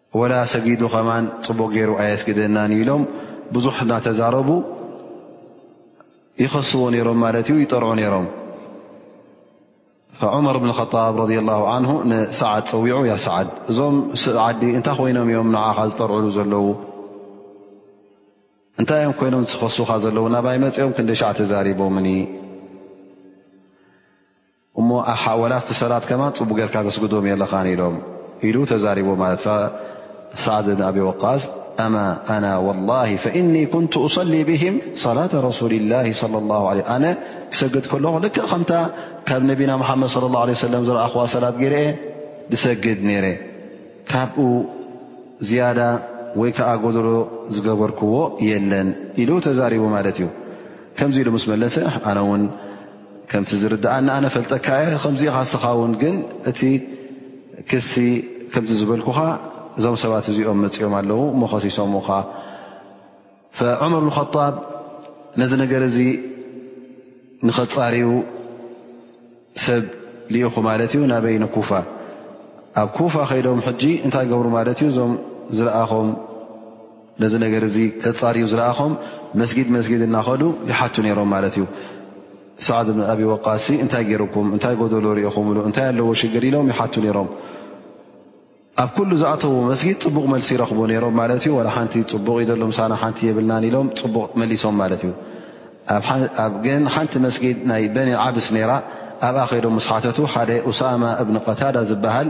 ወላ ሰጊዱ ከማን ፅቡቕ ገይሩ ኣየስግደናን እዩ ኢሎም ብዙሕ እናተዛረቡ ይኸስዎ ነይሮም ማለት እዩ ይጠርዑ ነይሮም ዑመር ብን ጣብ ረ ላ ን ንሰዓድ ፀዊዑ ያ ሰዓድ እዞም ዓዲ እንታይ ኮይኖም እዮም ንዓኻ ዝጠርዕሉ ዘለዉ እንታይ እዮም ኮይኖም ዝኸሱኻ ዘለዉ ናብይ መፅኦም ክንደሻዕ ተዛሪቦምኒ እሞ ኣሓ ወላ ኣብቲ ሰላት ከማን ፅቡቅ ገርካ ተስግዶም የለኻን ኢሎም ኢሉ ተዛሪቦ ማለት ሳዕድ ብን ኣብ ወቃስ ኣማ ኣና ወላሂ ፈእኒ ኩንቱ እሰሊ ብህም ሰላተ ረሱሊ ላ ለ ላ ለ ኣነ ክሰግድ ከለኹ ልክዕ ከምታ ካብ ነቢና መሓመድ ለ ላ ለ ሰለም ዝረኣኹዋ ሰላት ገይርአ ዝሰግድ ነይረ ካብኡ ዝያዳ ወይ ከዓ ጎድሎ ዝገበርክዎ የለን ኢሉ ተዛሪቡ ማለት እዩ ከምዚ ኢሉ ምስ መለሰ ኣነ ውን ከምቲ ዝርድኣኒ ኣነ ፈልጠካ እየ ከምዚ ኢኻ እስኻ ውን ግን እቲ ክሲ ከምዚ ዝበልኩኻ እዞም ሰባት እዚኦም መፅኦም ኣለዉ እሞ ኸሲሶምኻ ፈዑመር ብን ኸጣብ ነዚ ነገር እዚ ንኸፃርዩ ሰብ ልኢኹ ማለት እዩ ናበይ ንኩፋ ኣብ ኩፋ ከይዶም ሕጂ እንታይ ገብሩ ማለት እዩ እዞም ዝለኣኾም ነዚ ነገር እዚ ከፃርዩ ዝረኣኾም መስጊድ መስጊድ እናኸዱ ይሓቱ ነይሮም ማለት እዩ ሰዓድ ብን ኣብ ወቃሲ እንታይ ገይሩኩም እንታይ ጎደሎ ርኢኹምሉ እንታይ ኣለዎ ሽግር ኢሎም ይሓቱ ነይሮም ኣብ ኩሉ ዝኣተዉ መስጊድ ፅቡቕ መልሲ ይረኽቡ ነይሮም ማለት እዩ ዋላ ሓንቲ ፅቡቕ ዩ ዘሎም ሳና ሓንቲ የብልናን ኢሎም ፅቡቕ መሊሶም ማለት እዩ ኣብ ግን ሓንቲ መስጊድ ናይ በኒ ዓብስ ነይራ ኣብኣ ከይዶም ምስሓተቱ ሓደ ኡሳማ እብኒ ቀታዳ ዝበሃል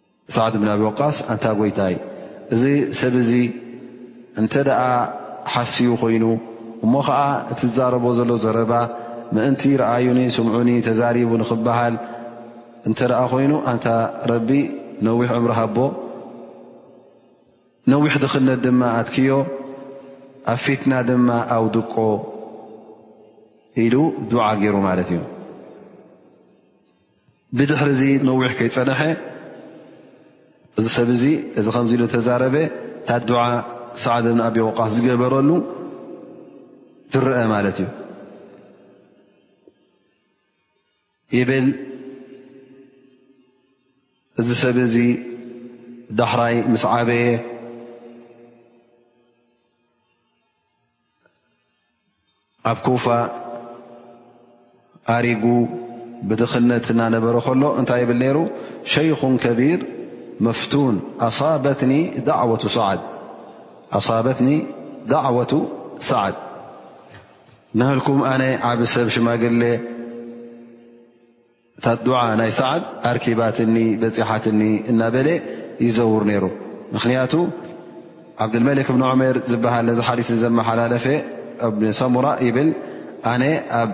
ሳዕድ ብን ኣብ ወቃስ ኣንታ ጎይታይ እዚ ሰብ እዚ እንተ ደኣ ሓስዩ ኮይኑ እሞ ኸዓ እቲ ዝዛረቦ ዘሎ ዘረባ ምእንቲ ረኣዩኒ ስምዑኒ ተዛሪቡ ንክበሃል እንተ ደኣ ኮይኑ ኣንታ ረቢ ነዊሕ ዕምሪ ሃቦ ነዊሕ ድኽነት ድማ ኣትክዮ ኣብ ፊትና ድማ ኣውድቆ ኢሉ ዱዓ ገይሩ ማለት እዩ ብድሕሪ እዚ ነዊሕ ከይፀንሐ እዚ ሰብ እዚ እዚ ከምዚ ኢሉ ተዛረበ እታ ድዓ ሰዓድ ብ ኣብ ወቃስ ዝገበረሉ ትረአ ማለት እዩ ይብል እዚ ሰብ እዚ ዳሕራይ ምስ ዓበየ ኣብ ኩፋ ኣሪጉ ብድኽነት እናነበረ ከሎ እንታይ ይብል ነይሩ ሸይኹ ከቢር መፍቱን ኣሳበትኒ ዳዕወቱ ሳዓድ ናህልኩም ኣነ ዓብ ሰብ ሽማግለ እታ ዱዓ ናይ ሰዓድ ኣርኪባትኒ በፂሓትኒ እናበለ ይዘውር ነይሩ ምክንያቱ ዓብድልመሊክ እብን ዑሜር ዝበሃል ነዚ ሓዲስ ዘመሓላለፈ እብን ሰሙራ ይብል ኣነ ኣብ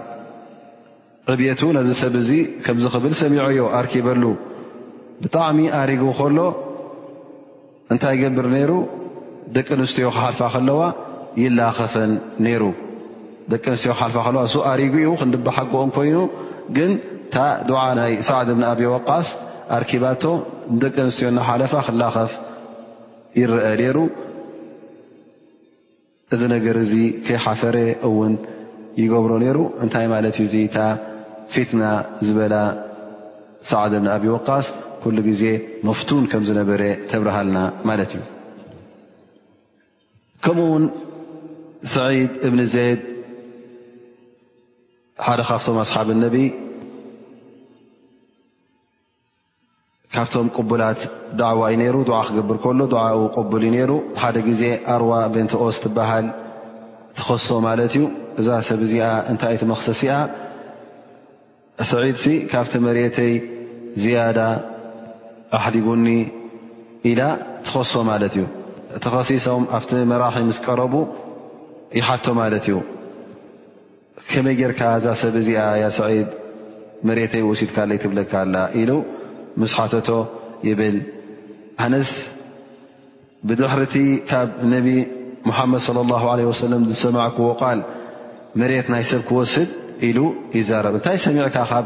ዕብየቱ ነዚ ሰብ እዚ ከምዚ ክብል ሰሚዖዮ ኣርኪበሉ ብጣዕሚ ኣሪጉ ከሎ እንታይ ይገብር ነይሩ ደቂ ኣንስትዮ ክሓልፋ ከለዋ ይላኸፈን ነይሩ ደቂ ኣንስትዮ ክሓልፋ ከለዋ እሱ ኣሪጉ ዩ ክንድባሓጎኦም ኮይኑ ግን እታ ድዓ ናይ ሳዕድ ብን ኣብዮ ወቃስ ኣርኪባቶ ንደቂ ኣንስትዮ እናሓለፋ ክላኸፍ ይረአ ነይሩ እዚ ነገር እዚ ከይሓፈረ እውን ይገብሮ ነይሩ እንታይ ማለት እዩ እዚእታ ፊትና ዝበላ ሳዕድ ብን ኣብ ወቃስ ኩሉ ግዜ መፍቱን ከም ዝነበረ ተብርሃልና ማለት እዩ ከምኡ ውን ሰዒድ እብኒ ዘድ ሓደ ካብቶም ኣስሓብ ነቢ ካብቶም ቅቡላት ዳዕዋ እዩ ነይሩ ዱዓ ክገብር ከሎ ዱዓኡ ቅቡል እዩ ነይሩ ሓደ ግዜ ኣርዋ ቤንት ኦስ ትበሃል ትኸሶ ማለት እዩ እዛ ሰብ እዚኣ እንታይእቲ መክሰሲኣ ስዒድሲ ካብቲ መሬተይ ዝያዳ ኣሕዲጉኒ ኢላ ትኸሶ ማለት እዩ ተኸሲሶም ኣብቲ መራሒ ምስ ቀረቡ ይሓቶ ማለት እዩ ከመይ ጌርካ እዛ ሰብ እዚኣ ያ ሰዒድ መሬተይ ወሲድካለይ ትብለካ ኣላ ኢሉ ምስ ሓተቶ ይብል ኣነስ ብድሕርቲ ካብ ነቢ ሙሓመድ صለ ላه ለ ወሰለም ዝሰማዕክዎ ቃል መሬት ናይ ሰብ ክወስድ ኢሉ ይዛረብ እንታይ ሰሚዕካ ካብ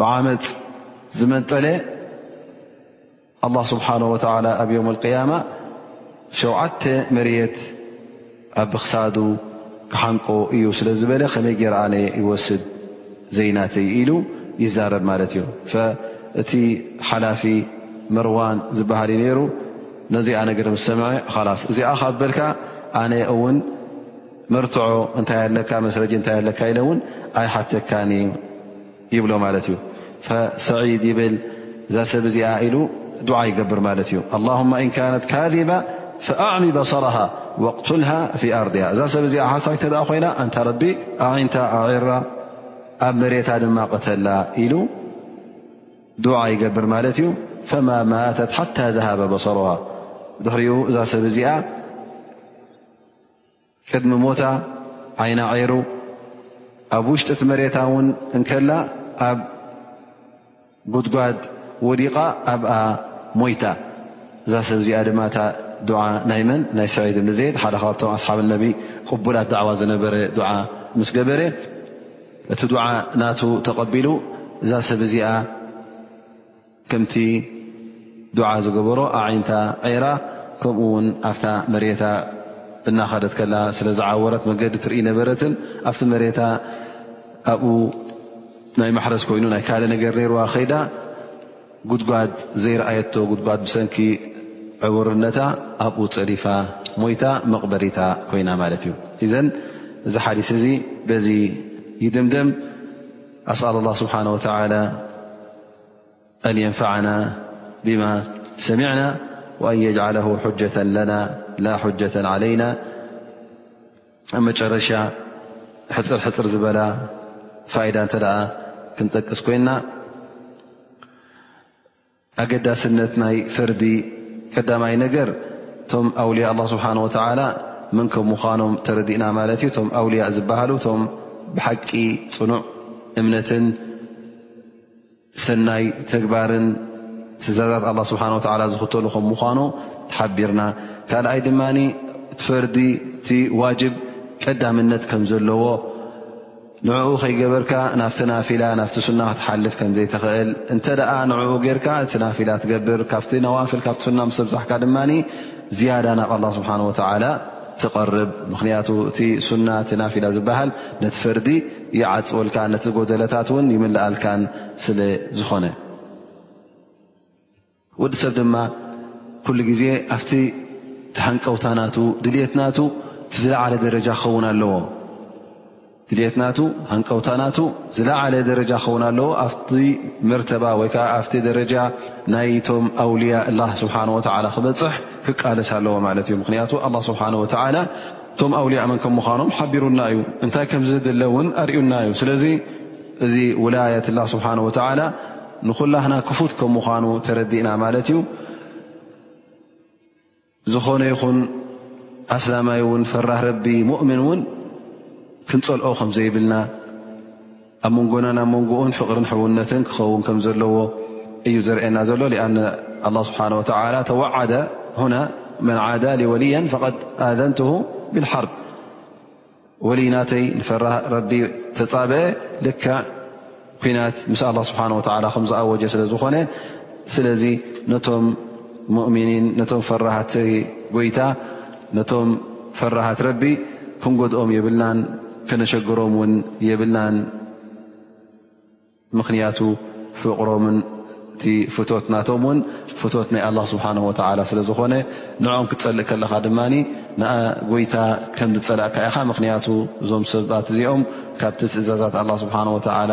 ብዓመጽ ዝመንጠለ ኣላህ ስብሓን ወተዓላ ኣብ ዮም ኣልቅያማ ሸውዓተ መርየት ኣብ ብክሳዱ ክሓንቆ እዩ ስለ ዝበለ ከመይ ገይረ ኣነ ይወስድ ዘይናተይ ኢሉ ይዛረብ ማለት እዩ እቲ ሓላፊ መርዋን ዝበሃል እዩ ነይሩ ነዚኣ ነገር ምስ ሰምዐ ላስ እዚኣ ካብ በልካ ኣነ እውን መርትዖ እንታይ ኣለካ መስረጂ እንታይ ኣለካ ኢለ እውን ኣይሓተካን እዩ ይብሎ ማለት እዩ ሰዒድ ይብል እዛ ሰብ እዚኣ ኢሉ ዱዓ ይገብር ማለት እዩ ኣላሁማ እን ካነት ካዚባ ፈኣዕሚ በሰራሃ ወቅትልሃ ፊ ኣርድያ እዛ ሰብ እዚኣ ሓሳይ እተ ኮይና ኣንታ ረቢ ኣዒንታ ኣዒራ ኣብ መሬታ ድማ ቅተላ ኢሉ ዱዓ ይገብር ማለት እዩ ፈማ ማተት ሓታ ዝሃበ በሰሩሃ ድሕሪኡ እዛ ሰብ እዚኣ ቅድሚ ሞታ ዓይና ዒሩ ኣብ ውሽጢቲ መሬታ ውን እንከላ ኣብ ጉድጓድ ወዲቓ ኣብኣ ሞይታ እዛ ሰብ እዚኣ ድማ እታ ዱዓ ናይ መን ናይ ሰዒድ እብኒ ዘይድ ሓደ ካብቶም ኣስሓብ ነቢ ቅቡላት ዳዕዋ ዝነበረ ዱዓ ምስ ገበረ እቲ ዱዓ ናቱ ተቐቢሉ እዛ ሰብ እዚኣ ከምቲ ዱዓ ዝገበሮ ኣዒንታ ዔራ ከምኡ ውን ኣብታ መሬታ እናኸደት ከላ ስለ ዝዓወረት መገዲ ትርኢ ነበረትን ኣብቲ መሬታ ኣብኡ ናይ ማሕረስ ኮይኑ ናይ ካልእ ነገር ነይርዋ ከይዳ ጉድጓድ ዘይረኣየቶ ጉድጓድ ብሰንኪ ዕውርነታ ኣብኡ ፀዲፋ ሞይታ መቕበሪታ ኮይና ማለት እዩ እዘን እዚ ሓዲስ እዚ በዚ ይድምደም ኣስኣል ላ ስብሓን ወተላ ኣን የንፈዓና ብማ ሰሚዕና ኣን የጅዓለ ጀة ለና ላ ጀة ለይና ኣብ መጨረሻ ሕፅር ሕፅር ዝበላ ፋይዳ እተ ክንጠቅስ ኮይና ኣገዳስነት ናይ ፍርዲ ቀዳማይ ነገር እቶም ኣውልያ ኣላ ስብሓን ወተላ መን ከም ምዃኖም ተረዲእና ማለት እዩ እቶም ኣውልያ ዝበሃሉ እቶም ብሓቂ ፅኑዕ እምነትን ሰናይ ተግባርን ትእዛዛት ኣላ ስብሓን ወተላ ዝኽተሉ ከም ምዃኑ ተሓቢርና ካልኣይ ድማ እቲ ፈርዲ እቲ ዋጅብ ቀዳምነት ከም ዘለዎ ንዕኡ ከይገበርካ ናፍቲ ናፊላ ናፍቲ ሱና ክትሓልፍ ከም ዘይትኽእል እንተ ደኣ ንዕኡ ጌርካ እቲ ናፊላ ትገብር ካብቲ ነዋፍል ካብቲ ሱና ምስ ሰብዛሕካ ድማ ዝያዳ ናብ ኣላ ስብሓን ወተዓላ ትቐርብ ምኽንያቱ እቲ ሱና እቲ ናፊላ ዝበሃል ነቲ ፈርዲ ይዓፅወልካ ነቲ ጎደለታት እውን ይምልኣልካን ስለ ዝኾነ ወዲ ሰብ ድማ ኩሉ ግዜ ኣብቲ ተሃንቀውታ ናቱ ድልት ናቱ እቲ ዝለዓለ ደረጃ ክኸውን ኣለዎ ድልት ናቱ ሃንቀውታ ናቱ ዝለዓለ ደረጃ ክኸውን ኣለዎ ኣብቲ መርተባ ወይ ከዓ ኣብቲ ደረጃ ናይቶም ኣውልያ ላ ስብሓን ወተላ ክበፅሕ ክቃለስ ኣለዎ ማለት እዩ ምክንያቱ ኣላ ስብሓን ወተላ እቶም ኣውልያ መን ከም ምዃኖም ሓቢሩና እዩ፣ እንታይ ከም ዝድለ እውን ኣርእዩና እዩ። ስለዚ እዚ ውላየት ላህ ስብሓን ወተዓላ ንኹላህና ክፉት ከም ምዃኑ ተረዲእና ማለት እዩ። ዝኾነ ይኹን ኣስላማይ እውን ፈራህ ረቢ ሙእምን እውን ክንፀልኦ ከም ዘይብልና፣ ኣብ መንጎናን ኣብ መንጎኡን ፍቕርን ሕውነትን ክኸውን ከም ዘለዎ እዩ ዘርእየና ዘሎ ኣነ ኣላ ስብሓን ወተላ ተዋዓደ ሁና መን ዓዳ ወልያን ፈቐድ ኣዘንትሁ ብልሓርብ ወልይ ናተይ ንፈራ ረቢ ተፃብአ ልክዕ ኩናት ምስ ኣላ ስብሓን ወላ ከም ዝኣወጀ ስለ ዝኾነ ስለዚ ነቶም ሙእምኒን ነቶም ፈራህቲ ጎይታ ነቶም ፈራሃት ረቢ ክንጎድኦም የብልናን ከነሸግሮም ውን የብልናን ምኽንያቱ ፍቕሮምን እቲ ፍቶት ናቶም ውን ፍቶት ናይ ኣላ ስብሓን ወተላ ስለ ዝኾነ ንዕኦም ክትፀልእ ከለኻ ድማ ንጎይታ ከም ዝፀላእካ ኢኻ ምኽንያቱ እዞም ሰባት እዚኦም ካብቲ ትእዛዛት ኣላ ስብሓን ወተላ